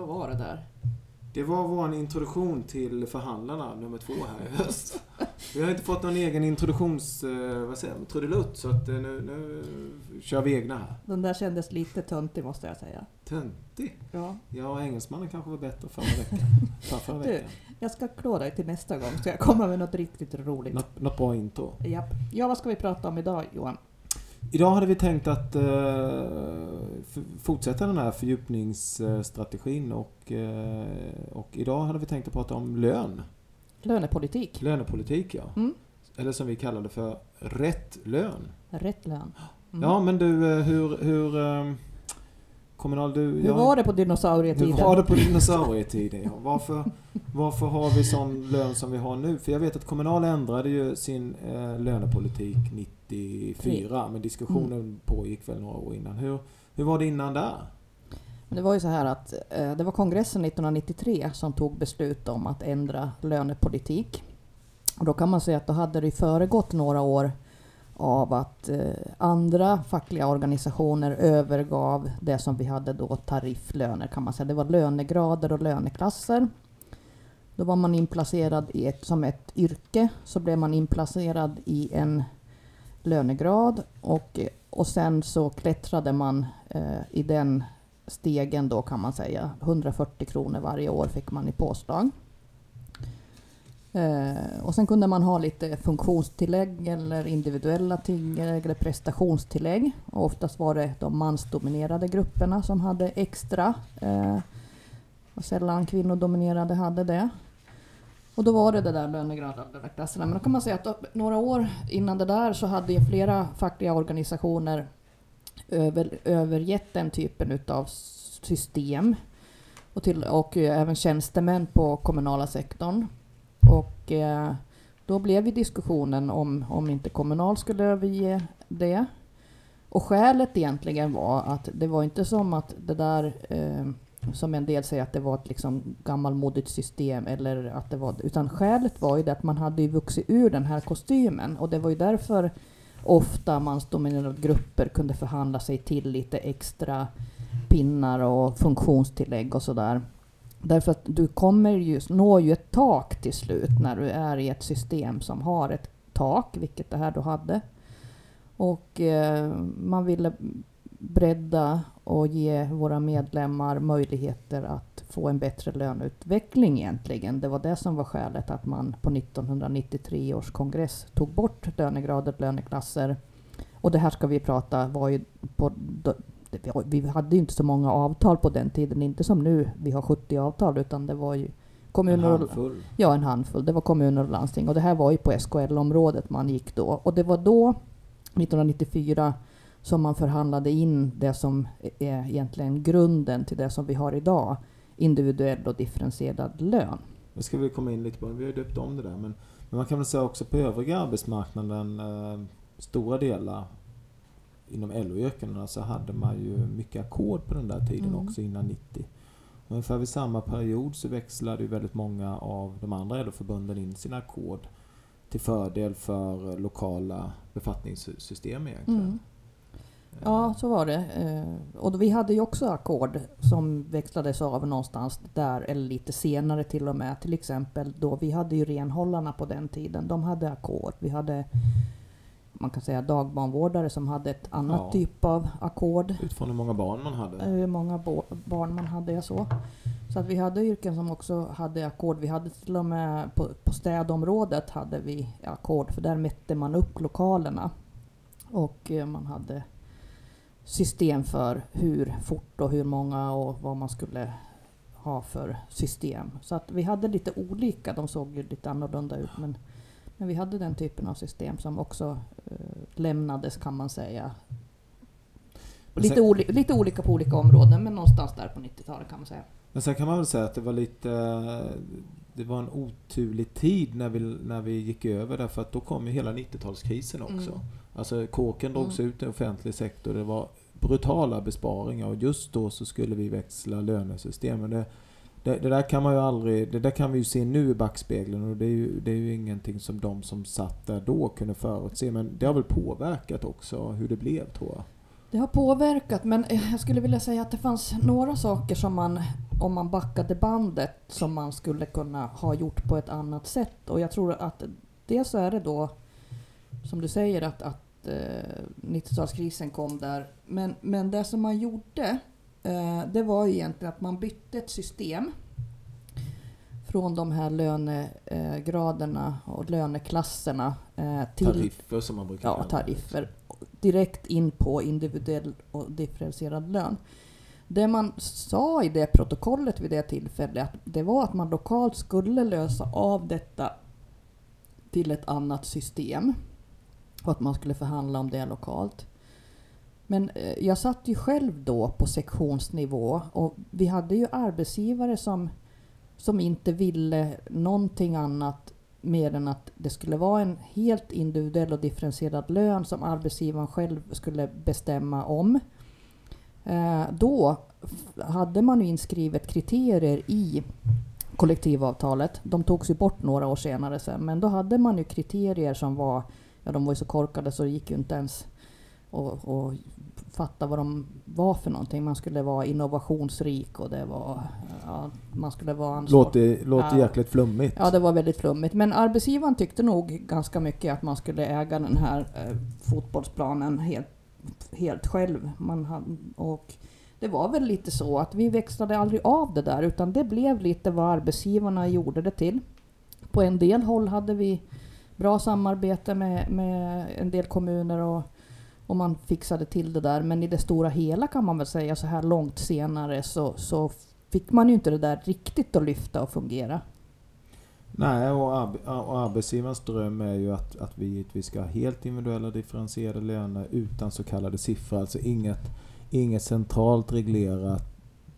vad var det där? Det var vår introduktion till förhandlarna nummer två här i höst. Vi har inte fått någon egen introduktions... eh, Vad säger man? Trudelutt, så att eh, nu, nu kör vi egna här. Den där kändes lite töntig måste jag säga. Töntig. Ja. Ja, engelsmannen kanske var bättre förra veckan. Förra, förra Du. veckan. Jag ska klå dig till nästa gång, ska jag komma med något riktigt roligt. Något, något bra intro. Japp. Ja, vad ska vi prata om idag Johan? Idag hade vi tänkt att eh, fortsätta den här fördjupningsstrategin och, eh, och idag hade vi tänkt att prata om lön. Lönepolitik. Lönepolitik, ja. Mm. Eller som vi kallar det för rätt lön. Rätt lön. Mm. Ja, men du, eh, hur... hur eh, kommunal, du... Hur var det på dinosaurietiden? Hur var det på dinosaurietiden? Varför, varför har vi sån lön som vi har nu? För jag vet att Kommunal ändrade ju sin eh, lönepolitik 94, men diskussionen Mm. pågick väl några år innan. Hur, hur var det innan där? Men Det var ju så här att eh, det var kongressen 1993 som tog beslut om att ändra lönepolitik. Och då kan man säga att då hade det föregått några år av att eh, andra fackliga organisationer övergav det som vi hade då tarifflöner kan man säga. Det var lönegrader och löneklasser. Då var man inplacerad i ett, som ett yrke, så blev man inplacerad i en lönegrad och, och sen så klättrade man eh, i den stegen då kan man säga. 140 kronor varje år fick man i påslag. Eh, och sen kunde man ha lite funktionstillägg eller individuella tillägg eller prestationstillägg. Och oftast var det de mansdominerade grupperna som hade extra. Eh, och sällan kvinnodominerade hade det. Och då var det det där lönegradklasserna. Men då kan man säga att då, några år innan det där så hade ju flera fackliga organisationer över, övergett den typen utav system. Och, till, och även tjänstemän på kommunala sektorn. Och eh, då blev ju diskussionen om, om inte Kommunal skulle överge det. Och skälet egentligen var att det var inte som att det där eh, som en del säger att det var ett liksom gammalmodigt system eller att det var utan skälet var ju det att man hade ju vuxit ur den här kostymen och det var ju därför ofta mansdominerade grupper kunde förhandla sig till lite extra pinnar och funktionstillägg och sådär. Därför att du kommer ju, når ju ett tak till slut när du är i ett system som har ett tak, vilket det här då hade. Och eh, man ville bredda och ge våra medlemmar möjligheter att få en bättre löneutveckling egentligen. Det var det som var skälet att man på 1993 års kongress tog bort lönegrader och löneklasser. Och det här ska vi prata var ju på vi hade ju inte så många avtal på den tiden, inte som nu, vi har 70 avtal, utan det var ju kommuner En och. Ja, en handfull. Det var kommuner och landsting och det här var ju på SKL-området man gick då. Och det var då, 1994, som man förhandlade in det som är egentligen grunden till det som vi har idag, individuell och differentierad lön. Nu ska vi komma in lite på det. Vi har ju döpt om det där. Men, men man kan väl säga också på övriga arbetsmarknaden, eh, stora delar inom LO-yrkena så hade man ju mycket ackord på den där tiden Mm. också innan 90. Och ungefär vid samma period så växlade ju väldigt många av de andra LO-förbunden in sina ackord till fördel för lokala befattningssystem egentligen. Mm. Ja, så var det. Eh, Och vi hade ju också ackord som växlades av någonstans där, eller lite senare till och med. Till exempel då vi hade ju renhållarna på den tiden. De hade ackord. Vi hade, man kan säga dagbarnvårdare som hade ett annat Ja. typ av ackord. Utifrån hur många barn man hade. hur många barn man hade och så. Så att vi hade yrken som också hade ackord. Vi hade till och med på, på städområdet hade vi ackord för där mätte man upp lokalerna. Och eh, man hade system för hur fort och hur många och vad man skulle ha för system. Så att vi hade lite olika, de såg ju lite annorlunda ut men, men vi hade den typen av system som också eh, lämnades kan man säga Lite, oli lite olika på olika områden, men någonstans där på 90-talet kan man säga. Men sen kan man väl säga att det var lite... Det var en oturlig tid när vi, när vi gick över därför att då kom ju hela 90-talskrisen också. Mm. Alltså kåken drogs Mm. ut i offentlig sektor. Det var brutala besparingar och just då så skulle vi växla lönesystem. Men det, det, det där kan man ju aldrig... Det där kan vi ju se nu i backspegeln och det är ju, det är ju ingenting som de som satt där då kunde förutse. Men det har väl påverkat också hur det blev tror jag. Det har påverkat, men eh, jag skulle vilja säga att det fanns några saker som man om man backade bandet som man skulle kunna ha gjort på ett annat sätt. Och jag tror att dels så är det då, som du säger, att, att eh, 90-talskrisen kom där. Men, men det som man gjorde, det var egentligen att man bytte ett system från de här lönegraderna och löneklasserna eh, till Tariffer som man brukar ja, tariffer direkt in på individuell och differentierad lön. Det man sa i det protokollet vid det tillfället att det var att man lokalt skulle lösa av detta till ett annat system och att man skulle förhandla om det lokalt. Men eh, jag satt ju själv då på sektionsnivå och vi hade ju arbetsgivare som, som inte ville någonting annat mer än att det skulle vara en helt individuell och differentierad lön som arbetsgivaren själv skulle bestämma om. Eh, då hade man ju inskrivet kriterier i kollektivavtalet. De togs ju bort några år senare sen, men då hade man ju kriterier som var, ja de var ju så korkade så det gick ju inte ens att att fatta vad de var för någonting. Man skulle vara innovationsrik och det var, ja, man skulle vara ansvar- Låter, låter Ja. jäkligt flummigt. Ja, det var väldigt flummigt. Men arbetsgivaren tyckte nog ganska mycket att man skulle äga den här eh, fotbollsplanen helt, helt själv. Man hade, och det var väl lite så att vi växlade aldrig av det där, utan det blev lite vad arbetsgivarna gjorde det till. På en del håll hade vi bra samarbete med, med en del kommuner och, och man fixade till det där. Men i det stora hela kan man väl säga så här långt senare så, så fick man ju inte det där riktigt att lyfta och fungera. Nej, och, arb- och arbetsgivarens dröm är ju att, att vi givetvis ska ha helt individuella differentierade löner utan så kallade siffror. Alltså inget, inget centralt reglerat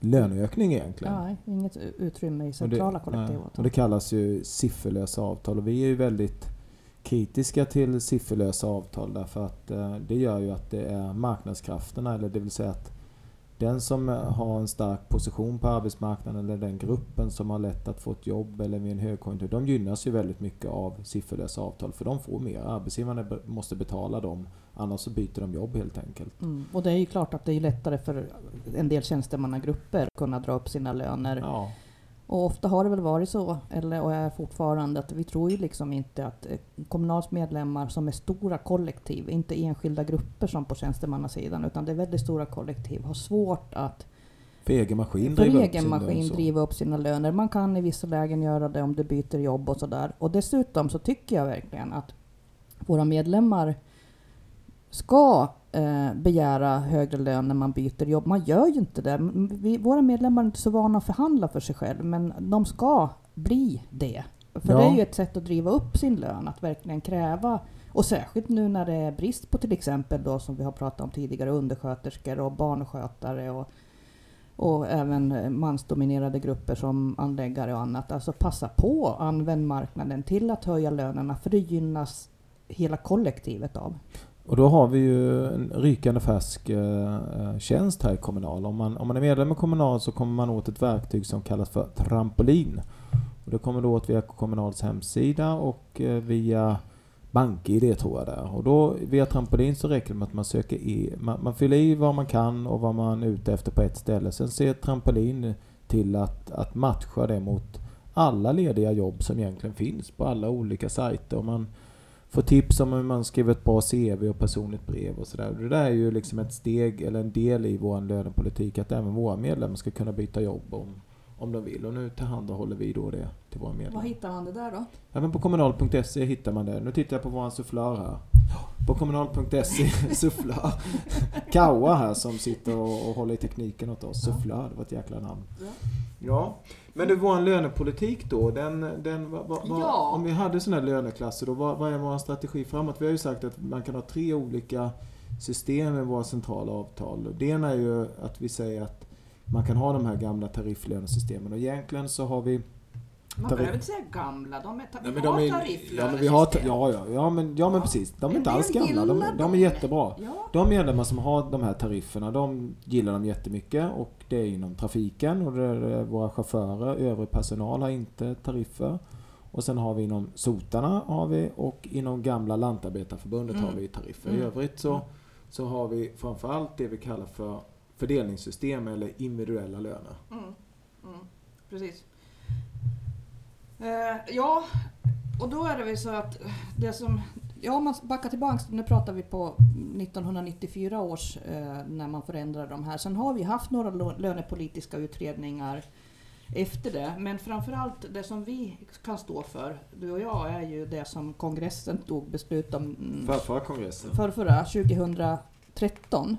löneökning egentligen. Nej, inget utrymme i centrala nej, Och kollektivavtal. det kallas ju sifferlösa avtal och vi är ju väldigt kritiska till sifferlösa avtal därför att eh, det gör ju att det är marknadskrafterna, eller det vill säga att den som eh, har en stark position på arbetsmarknaden eller den gruppen som har lätt att få ett jobb eller vid en högkonjunktur, de gynnas ju väldigt mycket av sifferlösa avtal för de får mer. Arbetsgivarna be- måste betala dem, annars så byter de jobb helt enkelt. Mm. Och det är ju klart att det är lättare för en del tjänstemannagrupper att kunna dra upp sina löner. Ja, Och ofta har det väl varit så, eller och är fortfarande, att vi tror ju liksom inte att eh, Kommunals medlemmar som är stora kollektiv, inte enskilda grupper som på tjänstemannasidan, utan det är väldigt stora kollektiv, har svårt att för egen maskin för driva upp egen lön maskin driva upp sina löner. Man kan i vissa lägen göra det om du byter jobb och sådär. Och dessutom så tycker jag verkligen att våra medlemmar ska eh, begära högre lön när man byter jobb. Man gör ju inte det. Vi, våra medlemmar är inte så vana att förhandla för sig själv, men de ska bli det. För Ja. det är ju ett sätt att driva upp sin lön, att verkligen kräva och särskilt nu när det är brist på till exempel då som vi har pratat om tidigare undersköterskor och barnskötare och, och även mansdominerade grupper som anläggare och annat. Alltså passa på att använda marknaden till att höja lönerna för det gynnas hela kollektivet av. Och då har vi ju en rykande färsk eh, eh, tjänst här i Kommunal. Om man, om man är medlem i Kommunal så kommer man åt ett verktyg som kallas för Trampolin. Och det kommer du åt via Kommunals hemsida och eh, via BankID tror jag det är. Och då via Trampolin så räcker det med att man söker i, man, man fyller i vad man kan och vad man är ute efter på ett ställe. Sen ser Trampolin till att, att matcha det mot alla lediga jobb som egentligen finns på alla olika sajter. Och man får tips om hur man skriver ett bra CV och personligt brev och sådär. Det där är ju liksom ett steg eller en del i vår lönepolitik att även våra medlemmar ska kunna byta jobb om, om de vill. Och nu tillhandahåller vi då det till våra medlemmar. hittar man det där då? Även på kommunal.se hittar man det. Nu tittar jag på vår sufflör här. På kommunal.se sufflör. Kaua här som sitter och, och håller i tekniken åt oss. Sufflör, det var ett jäkla namn. Ja. Ja, men du, vår lönepolitik då, den, den, vad, vad, vad- Ja. om vi hade sådana här löneklasser då, vad, vad är vår strategi framåt? Vi har ju sagt att man kan ha tre olika system i våra centrala avtal. Det ena är ju att vi säger att man kan ha de här gamla tarifflönesystemen och egentligen så har vi Man behöver inte säga gamla, de är, Nej, men de är, ja, men vi har, ja, ja, ja, men, ja men precis. De är En inte alls gamla. De, de är jättebra. Ja. De medlemmar som har de här tarifferna, de gillar dem jättemycket och det är inom trafiken och det är våra chaufförer, övrig personal har inte tariffer. Och sen har vi inom sotarna har vi och inom gamla Lantarbetarförbundet Mm. har vi tariffer. Mm. I övrigt så, så har vi framförallt det vi kallar för fördelningssystem eller individuella löner. Mm. Mm. precis. Eh, ja, och då är det väl så att det som... Ja, om man backar tillbaka, nu pratar vi på 1994 års eh, när man förändrade de här. Sen har vi haft några lönepolitiska utredningar efter det. Men framförallt det som vi kan stå för, du och jag, är ju det som kongressen tog beslut om mm, För, för kongressen. för förra 2013.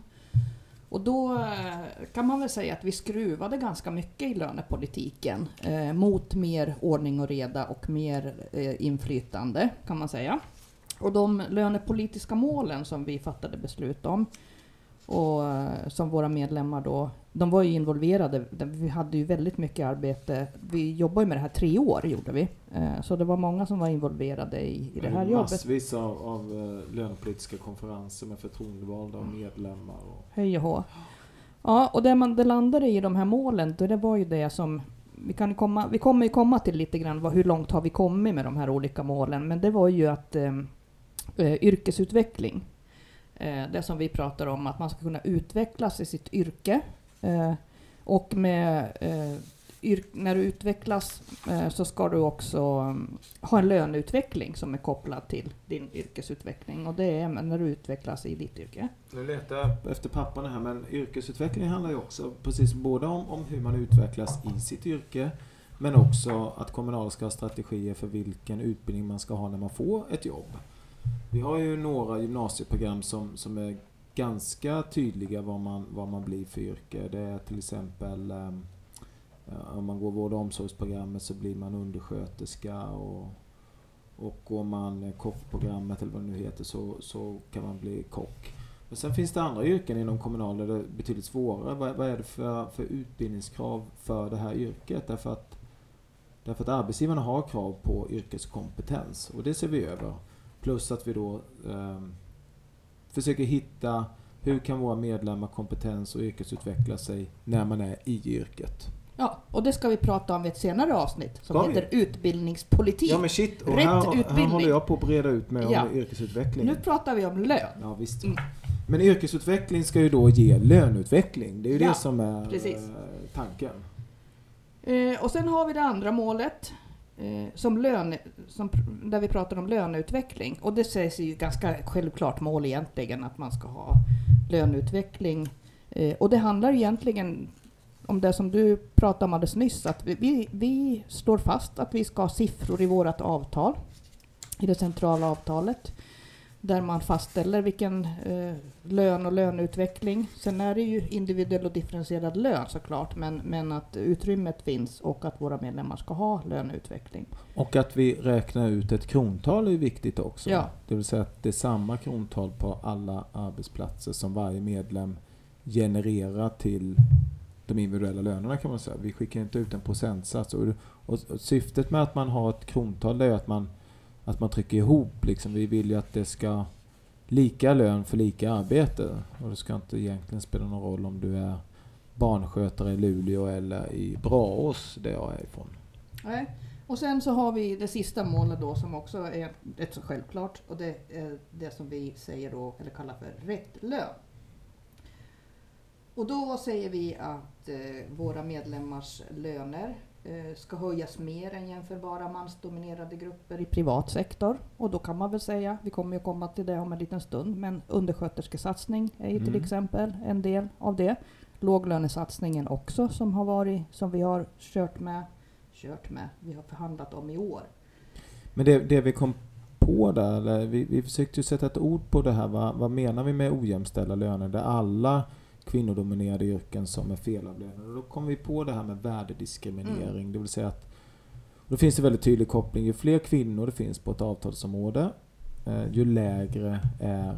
Och då eh, kan man väl säga att vi skruvade ganska mycket i lönepolitiken eh, mot mer ordning och reda och mer eh, inflytande kan man säga. Och de lönepolitiska målen som vi fattade beslut om och eh, som våra medlemmar då, de var ju involverade. Vi hade ju väldigt mycket arbete. Vi jobbade ju med det här tre år gjorde vi. Eh, så det var många som var involverade i, i det här jobbet. Massvis av, av eh, lönepolitiska konferenser med förtroendevalda och medlemmar. Och, Hej och hå. Ja, och det man det landade i de här målen, då det var ju det som vi, kan komma, vi kommer ju komma till lite grann vad, hur långt har vi kommit med de här olika målen, men det var ju att eh, yrkesutveckling, Eh, det som vi pratar om, att man ska kunna utvecklas i sitt yrke eh, och med eh, yr, när du utvecklas eh, så ska du också mm, ha en löneutveckling som är kopplad till din yrkesutveckling och det är när du utvecklas i ditt yrke. nu letar jag efter papperna här, men yrkesutveckling handlar ju också precis både om, om hur man utvecklas i sitt yrke, men också att Kommunal ska ha strategier för vilken utbildning man ska ha när man får ett jobb. Vi har ju några gymnasieprogram som, som är ganska tydliga vad man, vad man blir för yrke. Det är till exempel ehm, eh, om man går vård och omsorgsprogrammet så blir man undersköterska och, och går man kockprogrammet eller vad det nu heter så, så kan man bli kock. Men sen finns det andra yrken inom Kommunal där det är betydligt svårare. Vad, vad är det för, för utbildningskrav för det här yrket? Därför att, därför att arbetsgivarna har krav på yrkeskompetens och det ser vi över. Plus att vi då ehm, försöker hitta hur kan våra medlemmar kompetens och yrkesutveckla sig när man är i yrket. Ja, och det ska vi prata om i ett senare avsnitt som Ska vi? heter utbildningspolitik. Ja men shit, och Rätt här, här utbildning. håller jag på att breda ut mig Ja. om yrkesutveckling. Nu pratar vi om lön. Ja visst. Mm. Men yrkesutveckling ska ju då ge löneutveckling. Det är ju Ja, det som är precis. eh, tanken. Eh, och sen har vi det andra målet eh, Eh, som lön, som, där vi pratar om löneutveckling. Och det sägs ju ganska självklart mål egentligen att man ska ha löneutveckling. Eh, och det handlar egentligen om det som du pratade om alldeles nyss, att vi, vi, vi slår fast att vi ska ha siffror i vårt avtal, i det centrala avtalet, där man fastställer vilken eh, lön och löneutveckling. Sen är det ju individuell och differentierad lön såklart, men, men att utrymmet finns och att våra medlemmar ska ha löneutveckling. Och att vi räknar ut ett krontal är viktigt också. Ja. Det vill säga att det är samma krontal på alla arbetsplatser som varje medlem genererar till de individuella lönerna kan man säga. Vi skickar inte ut en procentsats. Och, och, och syftet med att man har ett krontal är att man, att man trycker ihop. Liksom. Vi vill ju att det ska lika lön för lika arbete. Och det ska inte egentligen spela någon roll om du är barnskötare i Luleå eller i Braås där jag är ifrån. Nej. Och sen så har vi det sista målet då som också är rätt så självklart och det är det som vi säger då, eller kallar för rätt lön. Och då säger vi att eh, våra medlemmars löner ska höjas mer än jämförbara mansdominerade grupper i privat sektor. Och då kan man väl säga, vi kommer ju komma till det om en liten stund, men undersköterskesatsning är ju till Mm. exempel en del av det. Låglönesatsningen också som har varit, som vi har kört med, kört med, vi har förhandlat om i år. Men det, det vi kom på där, vi, vi försökte ju sätta ett ord på det här. Vad, vad menar vi med ojämställda löner? Där alla kvinnodominerade yrken som är felavlönade. Och Då kom vi på det här med värdediskriminering. Mm. Det vill säga att då finns det väldigt tydlig koppling. Ju fler kvinnor det finns på ett avtalsområde, eh, ju lägre är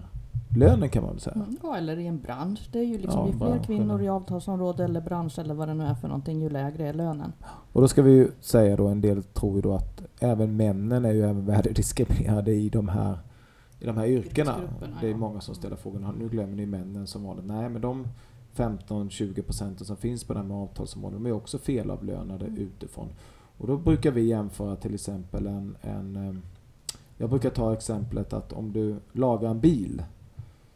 lönen kan man väl säga. Ja, eller i en bransch. Det är ju liksom, Ja, ju fler kvinnor i avtalsområde eller bransch eller vad det nu är för någonting, ju lägre är lönen. Och då ska vi ju säga då, en del tror ju då att även männen är ju även värdediskriminerade i de här, i de här yrkena. Det är många som ställer frågan, nu glömmer ni männen som vanligt. Nej, men de 15-20 procenten som finns på det här med avtalsområden, de är också felavlönade Mm. utifrån. Och då brukar vi jämföra till exempel en, en eh, jag brukar ta exemplet att om du lagar en bil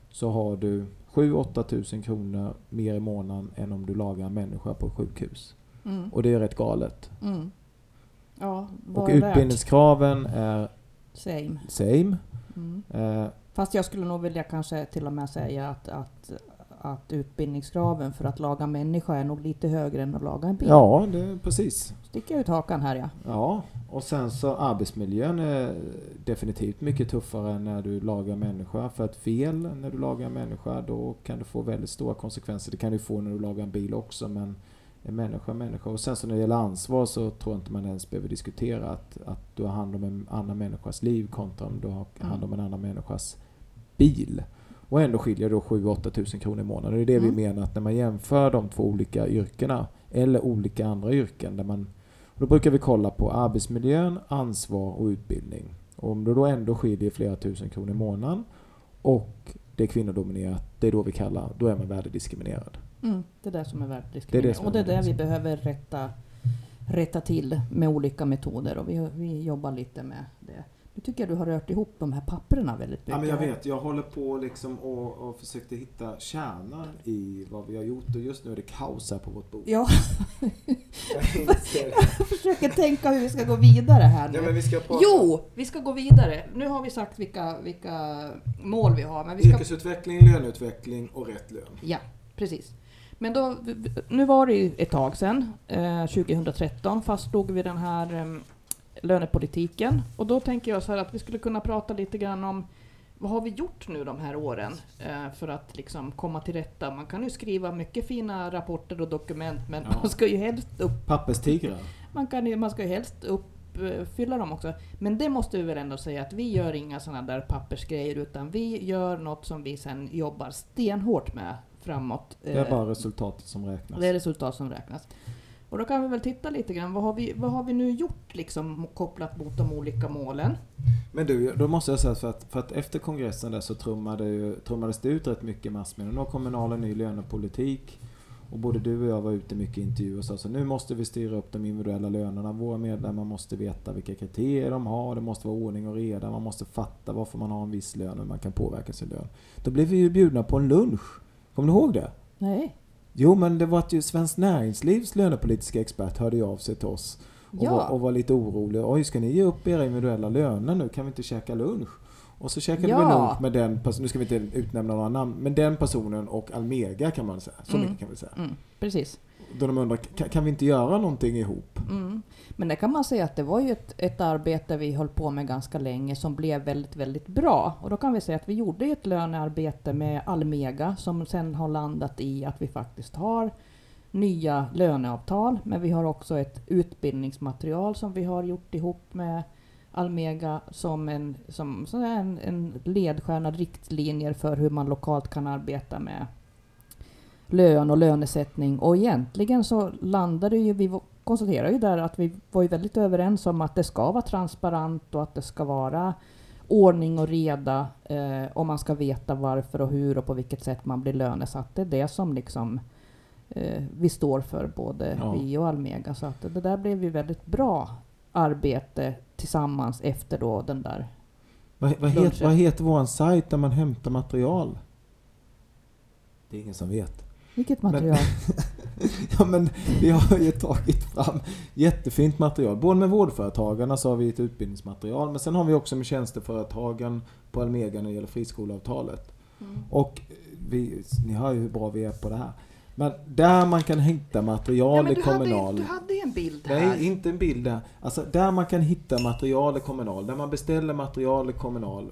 så har du 7-8 tusen kronor mer i månaden än om du lagar en människa på sjukhus. Mm. Och det är rätt galet. Mm. Ja, Och utbildningskraven är Same. same. Mm. Eh, Fast jag skulle nog vilja kanske till och med säga att, att, att utbildningskraven för att laga människa är nog lite högre än att laga en bil. ja, det precis. Sticker jag ut hakan här ja. Ja, och sen så arbetsmiljön är definitivt mycket tuffare när du lagar människa. För att fel när du lagar människa, då kan du få väldigt stora konsekvenser. Det kan du få när du lagar en bil också, men en människa är människa. Och sen så när det gäller ansvar så tror jag inte man ens behöver diskutera att, att du har hand om en annan människas liv kontra om du har hand om en annan människas bil. Och ändå skiljer då 7-8 tusen kronor i månaden. Det är det Mm. vi menar att när man jämför de två olika yrkena, eller olika andra yrken, där man då brukar vi kolla på arbetsmiljön, ansvar och utbildning. Och om det då ändå skiljer flera tusen kronor i månaden och det är kvinnodominerat, det är då vi kallar, då är man värdediskriminerad. Mm. Det är det som är värt Det är det Och det är det vi behöver rätta, rätta till med olika metoder och vi, vi jobbar lite med det. Nu tycker jag du har rört ihop de här papperna väldigt mycket. Ja, men jag vet, jag håller på liksom och, och försökte hitta kärnan i vad vi har gjort och just nu är det kaos här på vårt bord. Ja, Jag jag försöker tänka hur vi ska gå vidare här nu. Men vi ska prata Jo, vi ska gå vidare. Nu har vi sagt vilka, vilka mål vi har. Men vi ska... yrkesutveckling, löneutveckling och rätt lön. Ja, precis. Men då, nu var det ett tag sedan, eh, 2013, fastslog vi den här eh, lönepolitiken. Och då tänker jag så här att vi skulle kunna prata lite grann om vad har vi gjort nu de här åren eh, för att liksom komma till rätta? Man kan ju skriva mycket fina rapporter och dokument men Ja. man ska ju helst upp, Papperstigrar. man kan ju, man ska ju helst uppfylla dem också. Men det måste vi väl ändå säga att vi gör inga sådana där pappersgrejer utan vi gör något som vi sen jobbar stenhårt med framåt. Det är eh, bara resultatet som räknas. det är resultat som räknas. Och då kan vi väl titta lite grann, vad har vi, vad har vi nu gjort liksom kopplat mot de olika målen? Men du, då måste jag säga för att, för att efter kongressen där så trummade ju, trummades det ut rätt mycket massmedia. Nu har Kommunal en ny lönepolitik. Och både du och jag var ute mycket i intervjuer och sa så nu måste vi styra upp de individuella lönerna. Våra medlemmar måste veta vilka kriterier de har. Det måste vara ordning och reda. Man måste fatta varför man har en viss lön och man kan påverka sin lön. Då blev vi ju bjudna på en lunch. Kommer du ihåg det? Nej. Jo, men det var att ju Svenskt Näringslivs lönepolitiska expert hörde av sig till oss. Och, Ja. var, och var lite orolig. Oj, ska ni ge upp era individuella löner nu? Kan vi inte käka lunch? Och så käkade vi Ja. lunch med den personen, nu ska vi inte utnämna några namn, men den personen och Almega kan man säga. Så Mm. mycket kan vi säga. Mm, precis. Då de undrar, kan, kan vi inte göra någonting ihop? Mm. Men det kan man säga att det var ju ett, ett arbete vi höll på med ganska länge som blev väldigt, väldigt bra. Och då kan vi säga att vi gjorde ett lönearbete med Almega som sen har landat i att vi faktiskt har nya löneavtal. Men vi har också ett utbildningsmaterial som vi har gjort ihop med Almega som en, som, som en, en ledstjärna, riktlinjer för hur man lokalt kan arbeta med lön och lönesättning. Och egentligen så landade ju, vi konstaterar ju där att vi var ju väldigt överens om att det ska vara transparent och att det ska vara ordning och reda eh, och man ska veta varför och hur och på vilket sätt man blir lönesatt. Det är det som liksom eh, vi står för, både Ja. vi och Almega. Så att det där blev ju väldigt bra arbete tillsammans efter då den där. Vad, vad, Lunchen. heter, vad heter vår sajt där man hämtar material? Det är ingen som vet. Vilket Men- material? Ja men vi har ju tagit fram jättefint material. Både med vårdföretagarna så har vi ett utbildningsmaterial men sen har vi också med tjänsteföretagen på Almega när det gäller friskoleavtalet. Mm. Och vi, ni hör ju hur bra vi är på det här. Men där man kan hitta material Ja, men i hade, kommunal... ju- du hade en bild här. Nej, inte en bild där. Alltså där man kan hitta material i kommunal, där man beställer material i kommunal.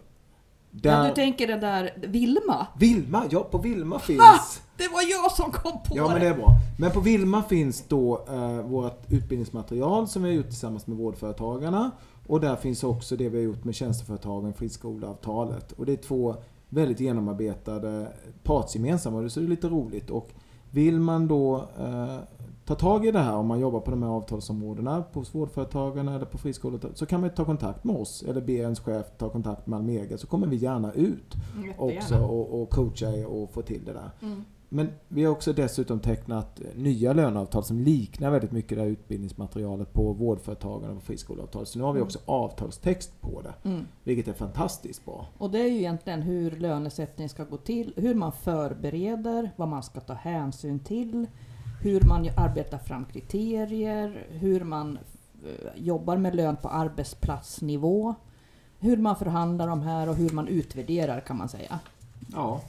Där... Ja, du tänker den där Vilma? Vilma, ja på Vilma finns... Ha! Det var jag som kom på Ja men det är bra. Men på Vilma finns då eh, vårt utbildningsmaterial som vi har gjort tillsammans med vårdföretagarna. Och där finns också det vi har gjort med tjänsteföretagen, friskoleavtalet. Och det är två väldigt genomarbetade partsgemensamma, så är det lite roligt. Och vill man då eh, ta tag i det här om man jobbar på de här avtalsområdena, på vårdföretagarna eller på friskolor, så kan man ta kontakt med oss eller be ens chef ta kontakt med Almega så kommer vi gärna ut Jättegärna. också och, och coacha er och få till det där. Mm. Men vi har också dessutom tecknat nya löneavtal som liknar väldigt mycket det här utbildningsmaterialet på vårdföretagen och friskoleavtal. Så nu har vi Mm. också avtalstext på det, Mm. vilket är fantastiskt bra. Och det är ju egentligen hur lönesättning ska gå till, hur man förbereder, vad man ska ta hänsyn till hur man arbetar fram kriterier, hur man eh, jobbar med lön på arbetsplatsnivå, hur man förhandlar de här och hur man utvärderar kan man säga. Ja.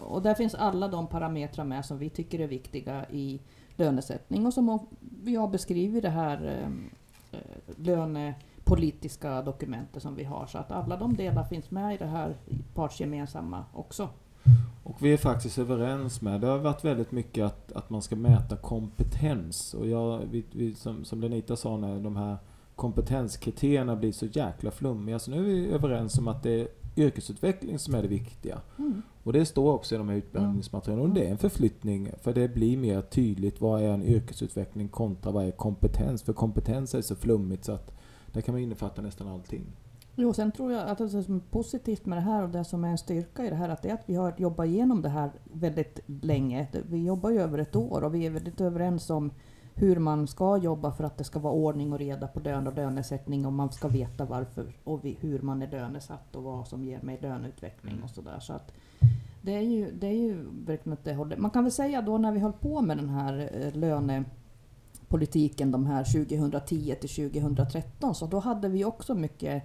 Och där finns alla de parametrar med som vi tycker är viktiga i lönesättning och som vi har beskrivit i det här eh, eh, lönepolitiska dokumentet som vi har. Så att alla de delar finns med i det här partsgemensamma också. Och vi är faktiskt överens med, det har varit väldigt mycket att, att man ska mäta kompetens. Och jag, vi, vi, som, som Lenita sa, när de här kompetenskriterierna blir så jäkla flummiga. Så nu är vi överens om att det är yrkesutveckling som är det viktiga. Mm. Och det står också i de här utbildningsmaterialen. Och det är en förflyttning, för det blir mer tydligt vad är en yrkesutveckling kontra vad är kompetens. För kompetens är så flummigt så att där kan man innefatta nästan allting. Jo, sen tror jag att det som är positivt med det här och det som är en styrka i det här, att det är att vi har jobbat igenom det här väldigt länge. Vi jobbar ju över ett år och vi är väldigt överens om hur man ska jobba för att det ska vara ordning och reda på lön och lönesättning och man ska veta varför och hur man är lönesatt och vad som ger mig löneutveckling och sådär. Så att det är ju, det är ju verkligen att det håller. Man kan väl säga då när vi höll på med den här eh, lönepolitiken de här 2010 till 2013 så då hade vi också mycket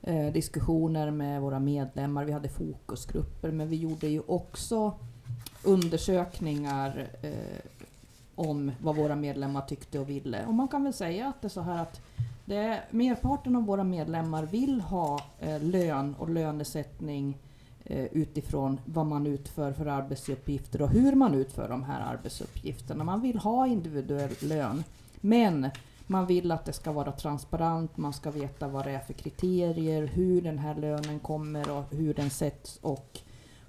eh, diskussioner med våra medlemmar. Vi hade fokusgrupper men vi gjorde ju också undersökningar eh, om vad våra medlemmar tyckte och ville. Och man kan väl säga att det är så här att det är, merparten av våra medlemmar vill ha eh, lön och lönesättning eh, Eh, utifrån vad man utför för arbetsuppgifter och hur man utför de här arbetsuppgifterna. Man vill ha individuell lön. Men man vill att det ska vara transparent, man ska veta vad det är för kriterier, hur den här lönen kommer och hur den sätts och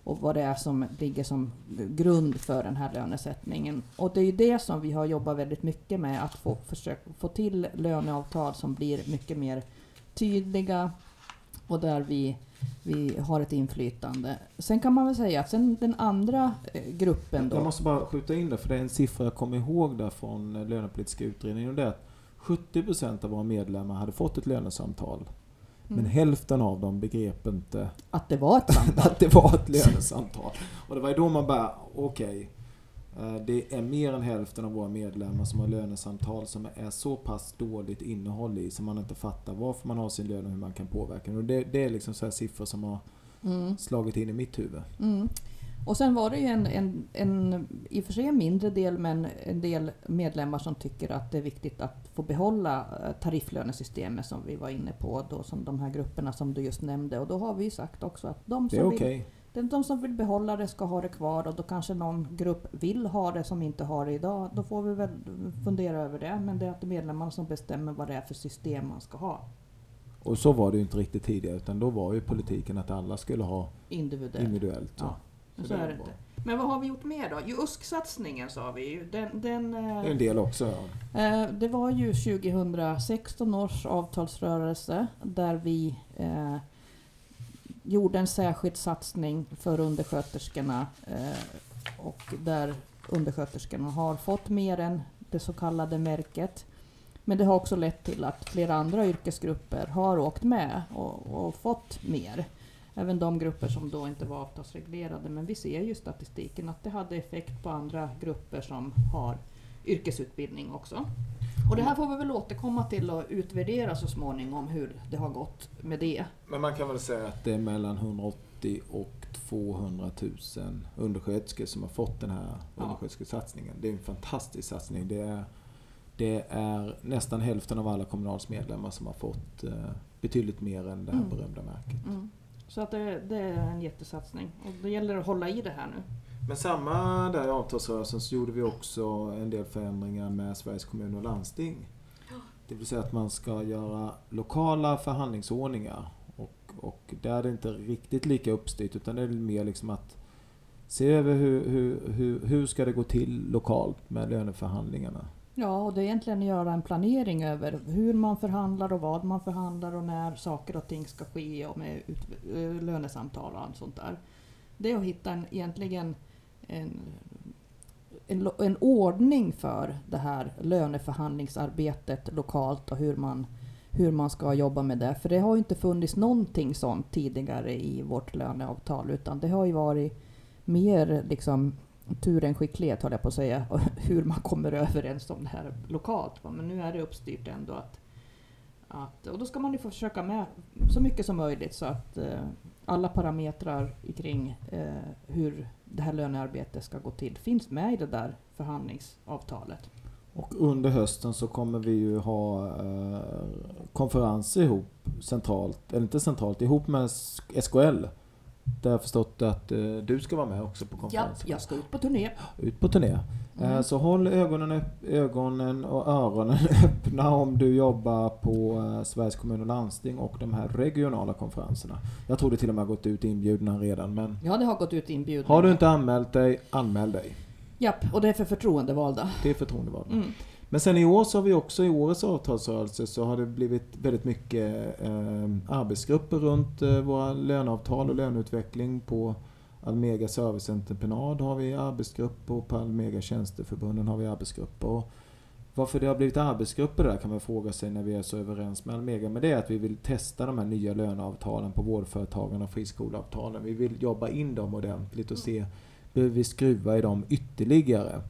och vad det är som ligger som grund för den här lönesättningen. Och det är ju det som vi har jobbat väldigt mycket med, att få, försöka få till löneavtal som blir mycket mer tydliga och där vi, vi har ett inflytande. Sen kan man väl säga att sen den andra eh, gruppen då... Jag måste bara skjuta in det, för det är en siffra jag kommer ihåg där från lönepolitiska utredningen. Och det är att 70% av våra medlemmar hade fått ett lönesamtal. Men mm. hälften av dem begrep inte att det var ett samtal. att det var ett lönesamtal. Och det var ju då man bara, okej. Okay, eh, det är mer än hälften av våra medlemmar som har lönesamtal som är så pass dåligt innehåll i så man inte fattar varför man har sin lön och hur man kan påverka den. Och det, det är liksom så siffror som har mm. slagit in i mitt huvud. Mm. Och sen var det ju en, en, en, i och för sig en mindre del, men en del medlemmar som tycker att det är viktigt att få behålla eh, tarifflönesystemet som vi var inne på, då, som de här grupperna som du just nämnde. Och då har vi sagt också att de som, okay. De som vill behålla det ska ha det kvar och då kanske någon grupp vill ha det som inte har det idag. Då får vi väl fundera över det. Men det är att medlemmarna som bestämmer vad det är för system man ska ha. Och så var det ju inte riktigt tidigare, utan då var ju politiken att alla skulle ha individuellt. individuellt ja. Så, så är det inte. Men vad har vi gjort mer då? Jo, USK-satsningen sa vi ju. Den, den, eh, en del också. Ja. Eh, det var ju 2016 års avtalsrörelse där vi eh, gjorde en särskild satsning för undersköterskorna eh, och där undersköterskorna har fått mer än det så kallade märket. Men det har också lett till att flera andra yrkesgrupper har åkt med och, och fått mer även de grupper som då inte var avtalsreglerade. Men vi ser ju statistiken att det hade effekt på andra grupper som har yrkesutbildning också. Och det här får vi väl återkomma till och utvärdera så småningom hur det har gått med det. Men man kan väl säga att det är mellan 180 och 200 000 undersköterskor som har fått den här ja. undersköterskesatsningen. Det är en fantastisk satsning. Det är, det är nästan hälften av alla Kommunals medlemmar som har fått eh, betydligt mer än det här mm. berömda märket. Mm. Så att det, det, är en jättesatsning. Och det gäller att hålla i det här nu. Men samma där i avtalsrörelsen så gjorde vi också en del förändringar med Sveriges kommuner och landsting. Det vill säga att man ska göra lokala förhandlingsordningar. Och, och där är det inte riktigt lika uppstyrt utan det är mer liksom att se över hur, hur, hur, hur ska det gå till lokalt med löneförhandlingarna. Ja, och det är egentligen att göra en planering över hur man förhandlar och vad man förhandlar och när saker och ting ska ske och med ut, eh, lönesamtal och sånt där. Det är att hitta en, egentligen en, en, en ordning för det här löneförhandlingsarbetet lokalt och hur man, hur man ska jobba med det. För det har ju inte funnits någonting sånt tidigare i vårt löneavtal utan det har ju varit mer liksom tur än skicklighet, höll jag på att säga, och hur man kommer överens om det här lokalt. Men nu är det uppstyrt ändå att, att och då ska man ju försöka med så mycket som möjligt så att eh, alla parametrar kring eh, hur det här lönearbetet ska gå till finns med i det där förhandlingsavtalet. Och under hösten så kommer vi ju ha eh, konferenser ihop centralt, eller inte centralt, ihop med SKL. Där jag förstått att eh, du ska vara med också på Ja, konferensen. jag ska ut på turné. Ut på turné. Eh, Mm. Så håll ögonen, upp, ögonen och öronen öppna om du jobbar på eh, Sveriges kommun och landsting och de här regionala konferenserna. Jag tror det till och med gått ut inbjudna redan men Ja, det har gått ut inbjudningar. har du inte anmält dig, anmäl dig. Japp, och det är för förtroendevalda. Det är förtroendevalda. Mm. Men sen i år så har vi också i årets avtalsrörelse så har det blivit väldigt mycket eh, arbetsgrupper runt eh, våra löneavtal och löneutveckling. På Almega Serviceentreprenad har vi arbetsgrupper och på Almega Tjänsteförbunden har vi arbetsgrupper. Och varför det har blivit arbetsgrupper där kan man fråga sig när vi är så överens med Almega. Men det är att vi vill testa de här nya löneavtalen på vårdföretagen och friskoleavtalen. Vi vill jobba in dem ordentligt och se, behöver vi skruva i dem ytterligare?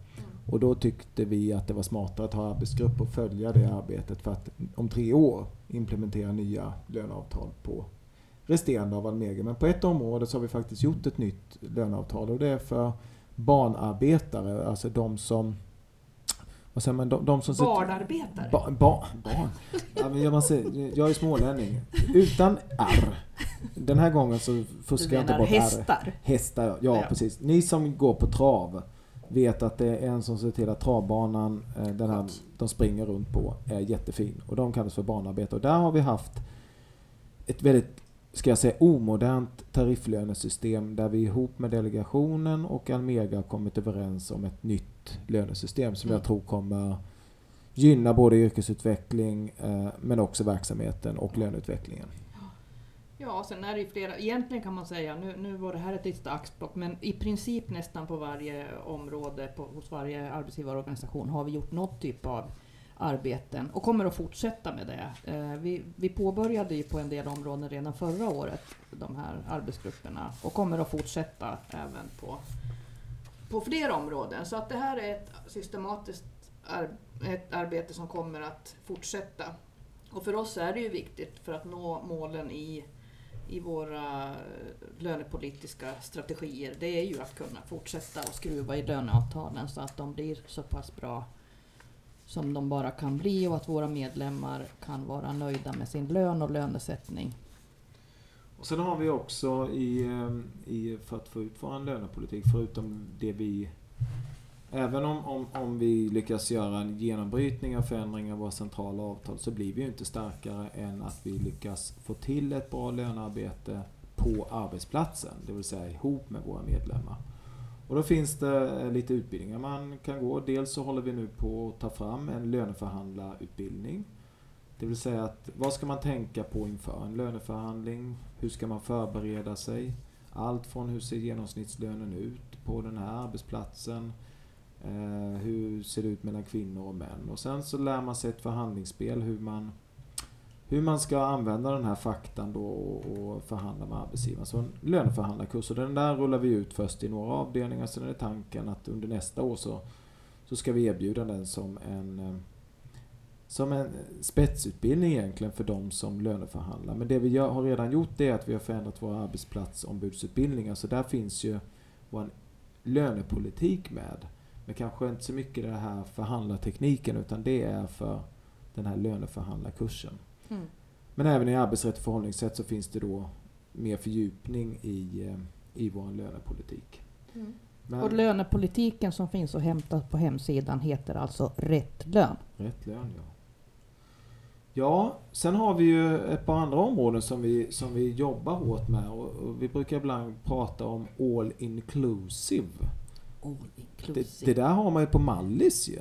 Och då tyckte vi att det var smartare att ha arbetsgrupp och följa det arbetet för att om tre år implementera nya löneavtal på resterande av Almega. Men på ett område så har vi faktiskt gjort ett nytt löneavtal och det är för barnarbetare, alltså de som vad säger man? De, de som Barnarbetare? Ba, ba, barn. Ja, men jag, måste, jag är smålänning. Utan R. Den här gången så fuskar jag inte bort R. hästar? Hästar, ja, ja precis. Ni som går på trav vet att det är en som ser till att travbanan, eh, den här de springer runt på, är jättefin. Och de kallas för barnarbete. Och där har vi haft ett väldigt, ska jag säga, omodernt tarifflönesystem där vi ihop med delegationen och Almega har kommit överens om ett nytt lönesystem som Mm. jag tror kommer gynna både yrkesutveckling eh, men också verksamheten och löneutvecklingen. Ja, sen är det ju flera. Egentligen kan man säga, nu, nu var det här ett litet axplock, men i princip nästan på varje område på, hos varje arbetsgivarorganisation har vi gjort något typ av arbeten och kommer att fortsätta med det. Eh, vi, vi påbörjade ju på en del områden redan förra året, de här arbetsgrupperna, och kommer att fortsätta även på, på fler områden. Så att det här är ett systematiskt ar, ett arbete som kommer att fortsätta. Och för oss är det ju viktigt för att nå målen i, i våra lönepolitiska strategier. Det är ju att kunna fortsätta och skruva i löneavtalen så att de blir så pass bra som de bara kan bli och att våra medlemmar kan vara nöjda med sin lön och lönesättning. Och sen har vi också i, ehm, i för att få ut vår lönepolitik, förutom det vi Även om, om, om vi lyckas göra en genombrytning och förändring av våra centrala avtal så blir vi ju inte starkare än att vi lyckas få till ett bra lönearbete på arbetsplatsen, det vill säga ihop med våra medlemmar. Och då finns det eh, lite utbildningar man kan gå. Dels så håller vi nu på att ta fram en löneförhandlarutbildning. Det vill säga att vad ska man tänka på inför en löneförhandling? Hur ska man förbereda sig? Allt från hur ser genomsnittslönen ut på den här arbetsplatsen? Eh, hur ser det ut mellan kvinnor och män? Och sen så lär man sig ett förhandlingsspel hur man, hur man ska använda den här faktan då och, förhandla med arbetsgivaren. Så en löneförhandlarkurs. Och den där rullar vi ut först i några avdelningar. Sen är det tanken att under nästa år så, så ska vi erbjuda den som en eh, som en spetsutbildning egentligen för de som löneförhandlar. Men det vi gör, har redan gjort det är att vi har förändrat våra arbetsplatsombudsutbildningar. Så där finns ju vår lönepolitik med. Men kanske inte så mycket den här förhandlartekniken utan det är för den här löneförhandlarkursen. Mm. Men även i arbetsrätt och förhållningssätt så finns det då mer fördjupning i, eh, i vår lönepolitik. Men Och lönepolitiken som finns att hämta på hemsidan heter alltså Rätt lön. rätt lön, ja. Ja, sen har vi ju ett par andra områden som vi, som vi jobbar hårt med och, och vi brukar ibland prata om all inclusive. All Det, inclusive. det där har man ju på Mallis ju.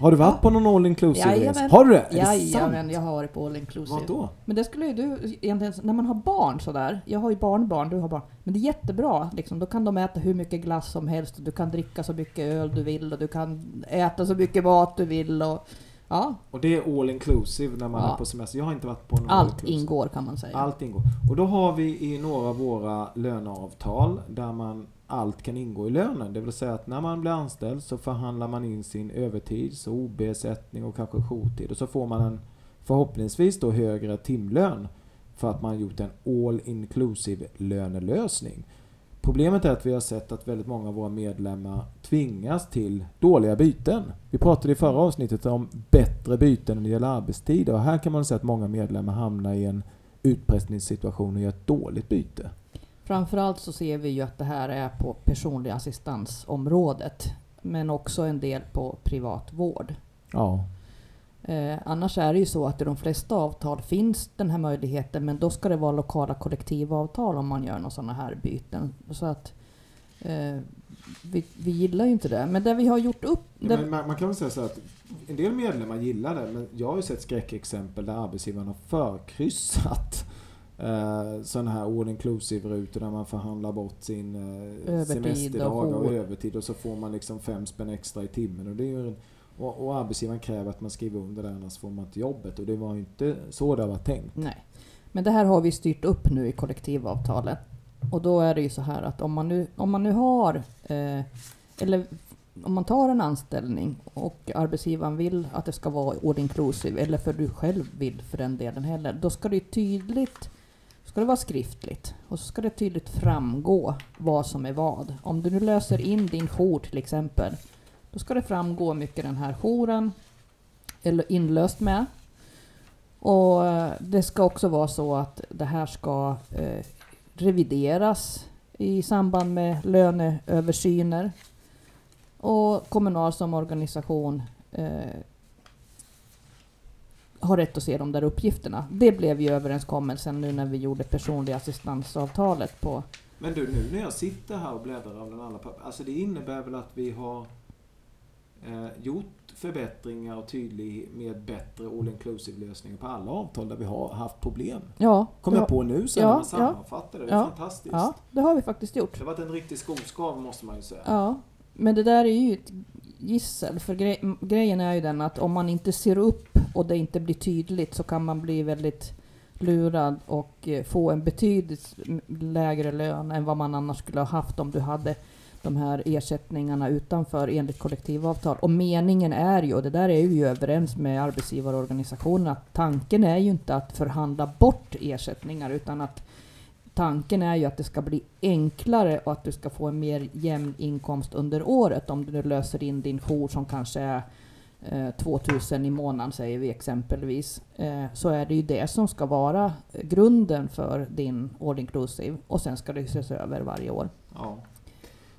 Har du varit på någon all inclusive resa? Jajamän. Har du det? Är det Jajamän, jag har varit på all inclusive. Vad då? Men det skulle ju du egentligen, när man har barn sådär, jag har ju barnbarn, du har barn, men det är jättebra liksom, då kan de äta hur mycket glass som helst och du kan dricka så mycket öl du vill och du kan äta så mycket mat du vill och ja, Och det är all inclusive när man Ja. är på semester. Jag har inte varit på någon all allt ingår kan man säga. Allt ingår. Och då har vi i några av våra löneavtal där man allt kan ingå i lönen. Det vill säga att när man blir anställd så förhandlar man in sin övertids och OB-ersättning och kanske jourtid och så får man en förhoppningsvis då högre timlön för att man gjort en all inclusive lönelösning. Problemet är att vi har sett att väldigt många av våra medlemmar tvingas till dåliga byten. Vi pratade i förra avsnittet om bättre byten när det gäller arbetstid och här kan man säga att många medlemmar hamnar i en utpressningssituation och gör ett dåligt byte. Framförallt så ser vi ju att det här är på personlig assistansområdet. Men också en del på privat vård. Ja. Eh, annars är det ju så att i de flesta avtal finns den här möjligheten men då ska det vara lokala kollektivavtal om man gör några sådana här byten. Så att eh, vi, vi gillar ju inte det. Men det vi har gjort upp... Ja, man, man kan väl säga så att en del medlemmar gillar det, men jag har ju sett skräckexempel där arbetsgivaren har förkryssat eh, sådana här all inclusive-rutor där man förhandlar bort sin eh, semesterdag och övertid och så får man liksom fem spänn extra i timmen. Och, det är en, och, och arbetsgivaren kräver att man skriver under det annars får man inte jobbet. Och det var ju inte så det var tänkt. nej. Men det här har vi styrt upp nu i kollektivavtalet. Och då är det ju så här att om man nu, om man nu har eh, eller om man tar en anställning och arbetsgivaren vill att det ska vara all inclusive, eller för du själv vill för den delen heller, då ska det ju tydligt ska det vara skriftligt och så ska det tydligt framgå vad som är vad. Om du nu löser in din jour till exempel, då ska det framgå hur mycket den här jouren är inlöst med. Och eh, det ska också vara så att det här ska eh, revideras i samband med löneöversyner. Och Kommunal som organisation eh, har rätt att se de där uppgifterna. Det blev ju överenskommelsen nu när vi gjorde personliga assistansavtalet på... Men du, nu när jag sitter här och bläddrar av den alla papper. Alltså det innebär väl att vi har eh, gjort förbättringar och tydlig med bättre all inclusive lösningar på alla avtal där vi har haft problem. Ja, Kom jag har- på nu sen ja, när man sammanfattar det. Det är Ja, fantastiskt. Ja, det har vi faktiskt gjort. Det har varit en riktig skoskav måste man ju säga. Ja, men det där är ju ett gissel. För gre m- grejen är ju den att om man inte ser upp och det inte blir tydligt så kan man bli väldigt lurad och eh, få en betydligt lägre lön än vad man annars skulle ha haft om du hade de här ersättningarna utanför enligt kollektivavtal. Och meningen är ju, och det där är vi ju överens med arbetsgivarorganisationerna, att tanken är ju inte att förhandla bort ersättningar utan att tanken är ju att det ska bli enklare och att du ska få en mer jämn inkomst under året om du löser in din jour som kanske är eh, 2000 i månaden säger vi exempelvis. Eh, så är det ju det som ska vara grunden för din all inclusive och sen ska det ses över varje år. Ja.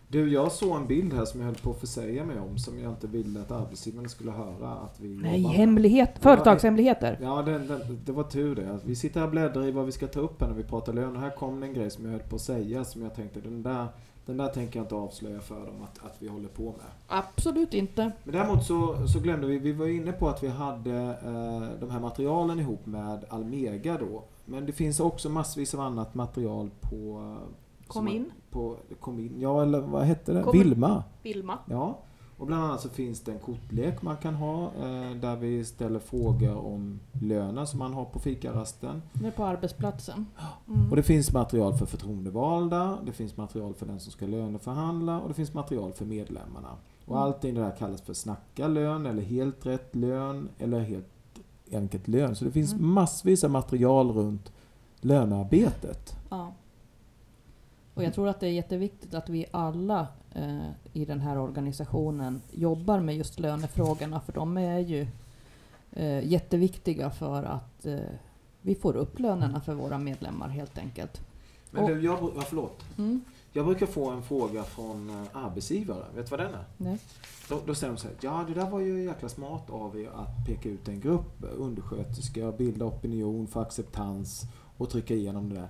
Du, jag såg en bild här som jag höll på att försäga mig om som jag inte ville att arbetsgivaren skulle höra att vi Nej, jobbar hemlighet, företagshemligheter. Ja, det, det, det var tur det. Vi sitter här och bläddrar i vad vi ska ta upp här när vi pratar lön. Och här kom det en grej som jag höll på att säga som jag tänkte, den där, den där tänker jag inte avslöja för dem att, att vi håller på med. Absolut inte. Men däremot så, så glömde vi, vi var inne på att vi hade eh, de här materialen ihop med Almega då. Men det finns också massvis av annat material på... eh, Kom in. På, kom in. Ja, eller vad hette det? Vilma. Vilma. Ja, och bland annat så finns det en kortlek man kan ha eh, där vi ställer frågor om lönen som man har på fikarasten. Det är på arbetsplatsen. Mm. Och det finns material för förtroendevalda, det finns material för den som ska löneförhandla och det finns material för medlemmarna. Och Mm. allting det där kallas för snacka lön eller helt rätt lön eller helt enkelt lön. Så det finns Mm. massvis av material runt lönearbetet. Ja. Och jag tror att det är jätteviktigt att vi alla eh, i den här organisationen jobbar med just lönefrågorna, för de är ju eh, jätteviktiga för att eh, vi får upp lönerna för våra medlemmar helt enkelt. Men Och- du, jag, ja, förlåt. Mm. Jag brukar få en fråga från eh, arbetsgivare. Vet du vad den är? Nej. Då, då säger de så här, ja det där var ju jäkla smart av er att peka ut en grupp undersköterskor, bilda opinion för acceptans och trycka igenom det där.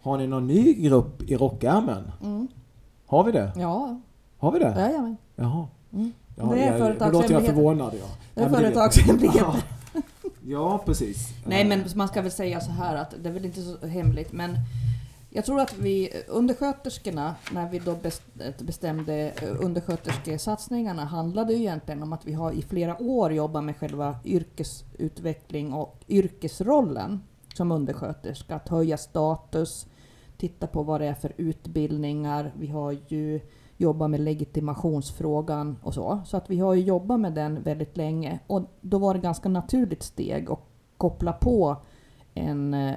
Har ni någon ny grupp i rockärmen? Mm. Har vi det? Ja, Har vi det? jajamän. Jaha. Mm. Ja, Det är jag- Då låter jag förvånad. Ja. Det är företagshemligheter. Ja. ja, precis. Nej, men man ska väl säga så här att det är väl inte så hemligt, men jag tror att vi undersköterskorna, när vi då bes- bestämde undersköterskesatsningarna, handlade ju egentligen om att vi har i flera år jobbat med själva yrkesutveckling och yrkesrollen som undersköterska, att höja status, Titta på vad det är för utbildningar. Vi har ju jobbat med legitimationsfrågan och så. Så att vi har ju jobbat med den väldigt länge. Och då var det ganska naturligt steg att koppla på en eh,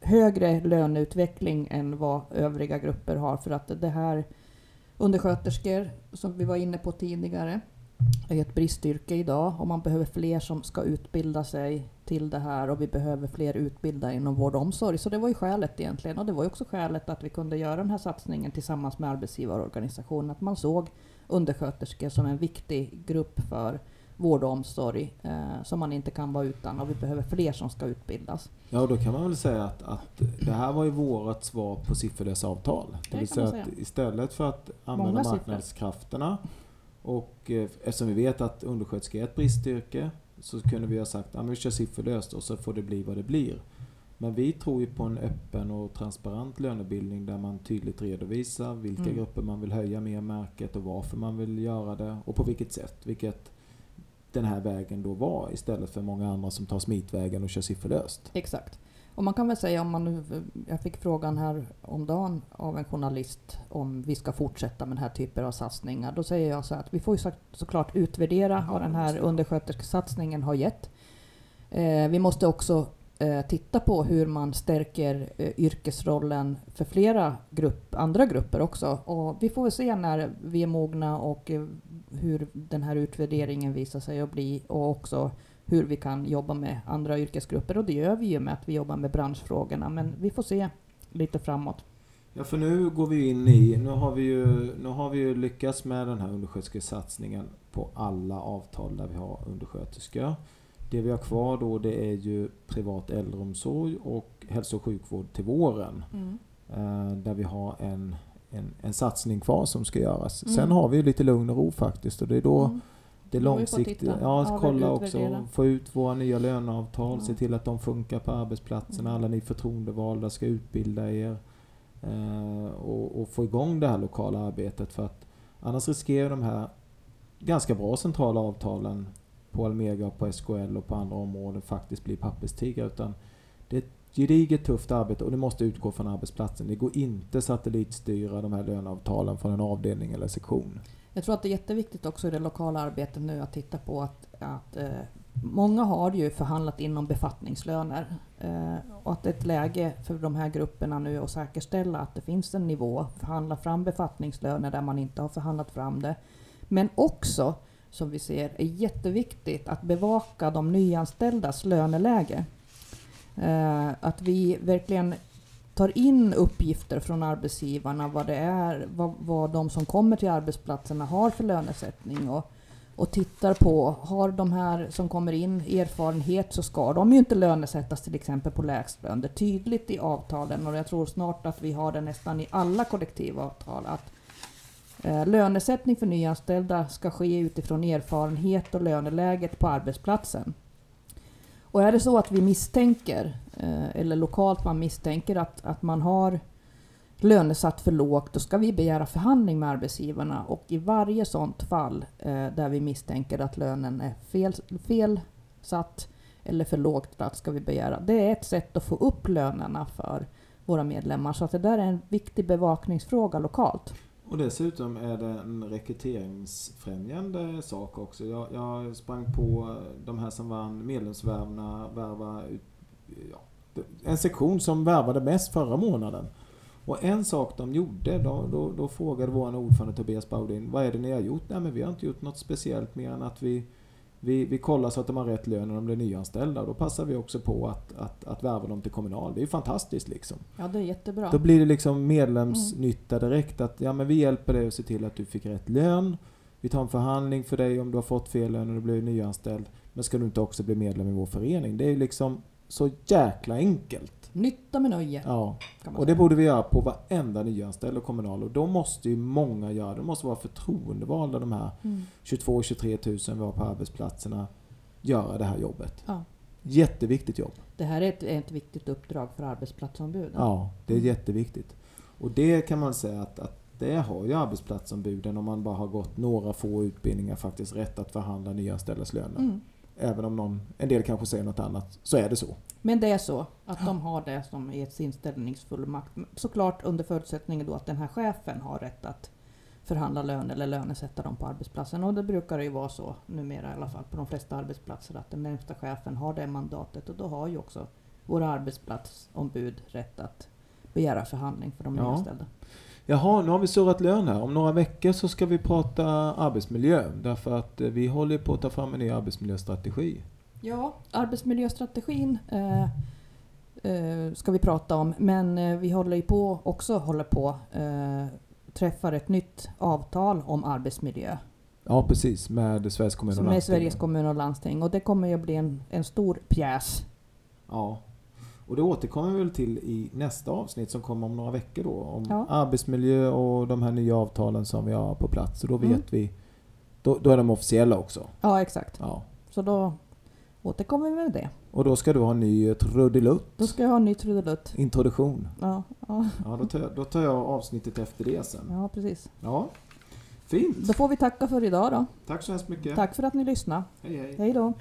högre löneutveckling än vad övriga grupper har. För att det här undersköterskor, som vi var inne på tidigare, är ett bristyrke idag och man behöver fler som ska utbilda sig till det här och vi behöver fler utbildade inom vård och omsorg. Så det var ju skälet egentligen och det var ju också skälet att vi kunde göra den här satsningen tillsammans med arbetsgivarorganisationen. Att man såg undersköterskor som en viktig grupp för vård och omsorg eh, som man inte kan vara utan och vi behöver fler som ska utbildas. Ja, då kan man väl säga att, att det här var ju vårt svar på sifferlösa avtal. Det, det vill säga, att istället för att använda Många marknadskrafterna och eh, eftersom vi vet att undersköterska är ett bristyrke så kunde vi ha sagt att vi kör sifferlöst och så får det bli vad det blir. Men vi tror ju på en öppen och transparent lönebildning där man tydligt redovisar vilka mm. grupper man vill höja med märket och varför man vill göra det och på vilket sätt. Vilket den här vägen då var istället för många andra som tar smitvägen och kör sifferlöst. Exakt. Och man kan väl säga om man nu, jag fick frågan här om dagen av en journalist om vi ska fortsätta med den här typen av satsningar. Då säger jag så att vi får ju såklart utvärdera vad den här undersköterskesatsningen har gett. Eh, vi måste också eh, titta på hur man stärker eh, yrkesrollen för flera grupp, andra grupper också. Och vi får väl se när vi är mogna och eh, hur den här utvärderingen visar sig att bli och också hur vi kan jobba med andra yrkesgrupper. Och det gör vi ju med att vi jobbar med branschfrågorna. Men vi får se lite framåt. Ja, för nu går vi in i, nu har vi ju, nu har vi ju lyckats med den här undersköterskesatsningen på alla avtal där vi har undersköterskor. Det vi har kvar då det är ju privat äldreomsorg och hälso och sjukvård till våren. Mm. Eh, där vi har en, en, en satsning kvar som ska göras. Mm. Sen har vi lite lugn och ro faktiskt och det är då mm det långsiktiga. Ja, kolla också. Få ut våra nya löneavtal. Ja. Se till att de funkar på arbetsplatserna. Mm. Alla ni förtroendevalda ska utbilda er. Eh, och, och, få igång det här lokala arbetet. För att annars riskerar de här ganska bra centrala avtalen på Almega, på SKL och på andra områden faktiskt bli papperstiger. Utan det är ett gediget tufft arbete och det måste utgå från arbetsplatsen. Det går inte satellitstyra de här löneavtalen från en avdelning eller sektion. Jag tror att det är jätteviktigt också i det lokala arbetet nu att titta på att, att eh, många har ju förhandlat inom befattningslöner eh, och att det är ett läge för de här grupperna nu att säkerställa att det finns en nivå, förhandla fram befattningslöner där man inte har förhandlat fram det. Men också, som vi ser, är jätteviktigt att bevaka de nyanställdas löneläge. Eh, att vi verkligen tar in uppgifter från arbetsgivarna vad det är, vad, vad de som kommer till arbetsplatserna har för lönesättning och, och tittar på, har de här som kommer in erfarenhet så ska de ju inte lönesättas till exempel på lägstlön. Det är tydligt i avtalen och jag tror snart att vi har det nästan i alla kollektivavtal att eh, lönesättning för nyanställda ska ske utifrån erfarenhet och löneläget på arbetsplatsen. Och är det så att vi misstänker, eh, eller lokalt man misstänker att, att man har lönesatt för lågt, då ska vi begära förhandling med arbetsgivarna. Och i varje sådant fall eh, där vi misstänker att lönen är fel, fel satt eller för lågt satt ska vi begära. Det är ett sätt att få upp lönerna för våra medlemmar. Så att det där är en viktig bevakningsfråga lokalt. Och dessutom är det en rekryteringsfrämjande sak också. Jag, jag sprang på de här som vann medlemsvärvna, värva ja, en sektion som värvade mest förra månaden. Och en sak de gjorde, då, då, då frågade vår ordförande Tobias Baudin, vad är det ni har gjort? Nej men vi har inte gjort något speciellt mer än att vi vi, vi kollar så att de har rätt lön när de blir nyanställda. Då passar vi också på att, att, att värva dem till Kommunal. Det är ju fantastiskt liksom. Ja, det är jättebra. Då blir det liksom medlemsnytta direkt. Att ja, men vi hjälper dig att se till att du fick rätt lön. Vi tar en förhandling för dig om du har fått fel lön och du blir nyanställd. Men ska du inte också bli medlem i vår förening? Det är liksom så jäkla enkelt. Nytta med nöje. Ja, och det borde vi göra på varenda nyanställd och kommunal. Och då måste ju många göra det. De måste vara förtroendevalda, de här mm. 22-23 000 vi har på arbetsplatserna, göra det här jobbet. Ja. Jätteviktigt jobb. Det här är ett, ett viktigt uppdrag för arbetsplatsombuden. Ja, det är mm. jätteviktigt. Och det kan man säga att, att det har ju arbetsplatsombuden om man bara har gått några få utbildningar faktiskt rätt att förhandla nyanställdas löner. Mm. Även om någon, en del kanske säger något annat, så är det så. Men det är så att de har det som i sin ställningsfullmakt. Såklart under förutsättning då att den här chefen har rätt att förhandla lön eller lönesätta dem på arbetsplatsen. Och det brukar det ju vara så numera i alla fall på de flesta arbetsplatser att den närmsta chefen har det mandatet och då har ju också våra arbetsplatsombud rätt att begära förhandling för de Ja. nyanställda. Jaha, nu har vi surrat lön här. Om några veckor så ska vi prata arbetsmiljö. Därför att eh, vi håller på att ta fram en ny arbetsmiljöstrategi. Ja, arbetsmiljöstrategin eh, eh, ska vi prata om. Men eh, vi håller ju på, också håller på träffar ett nytt avtal om arbetsmiljö. Ja, precis. Med Sveriges kommun och landsting. Sveriges kommun och landsting. Och det kommer ju att bli en, en stor pjäs. Ja. Och det återkommer vi väl till i nästa avsnitt som kommer om några veckor då. Om Ja. arbetsmiljö och de här nya avtalen som vi har på plats. Och då vet Mm. vi... Då, då är de officiella också. Ja, exakt. Ja. Så då återkommer vi med det. Och då ska du ha en ny trudelutt. Då ska jag ha en ny trudelutt. Introduktion. Ja, ja, Ja, då tar, jag, då tar jag avsnittet efter det sen. ja, precis. Ja. Fint. Då får vi tacka för idag då. Tack så hemskt mycket. Tack för att ni lyssnade. Hej hej. Hej då.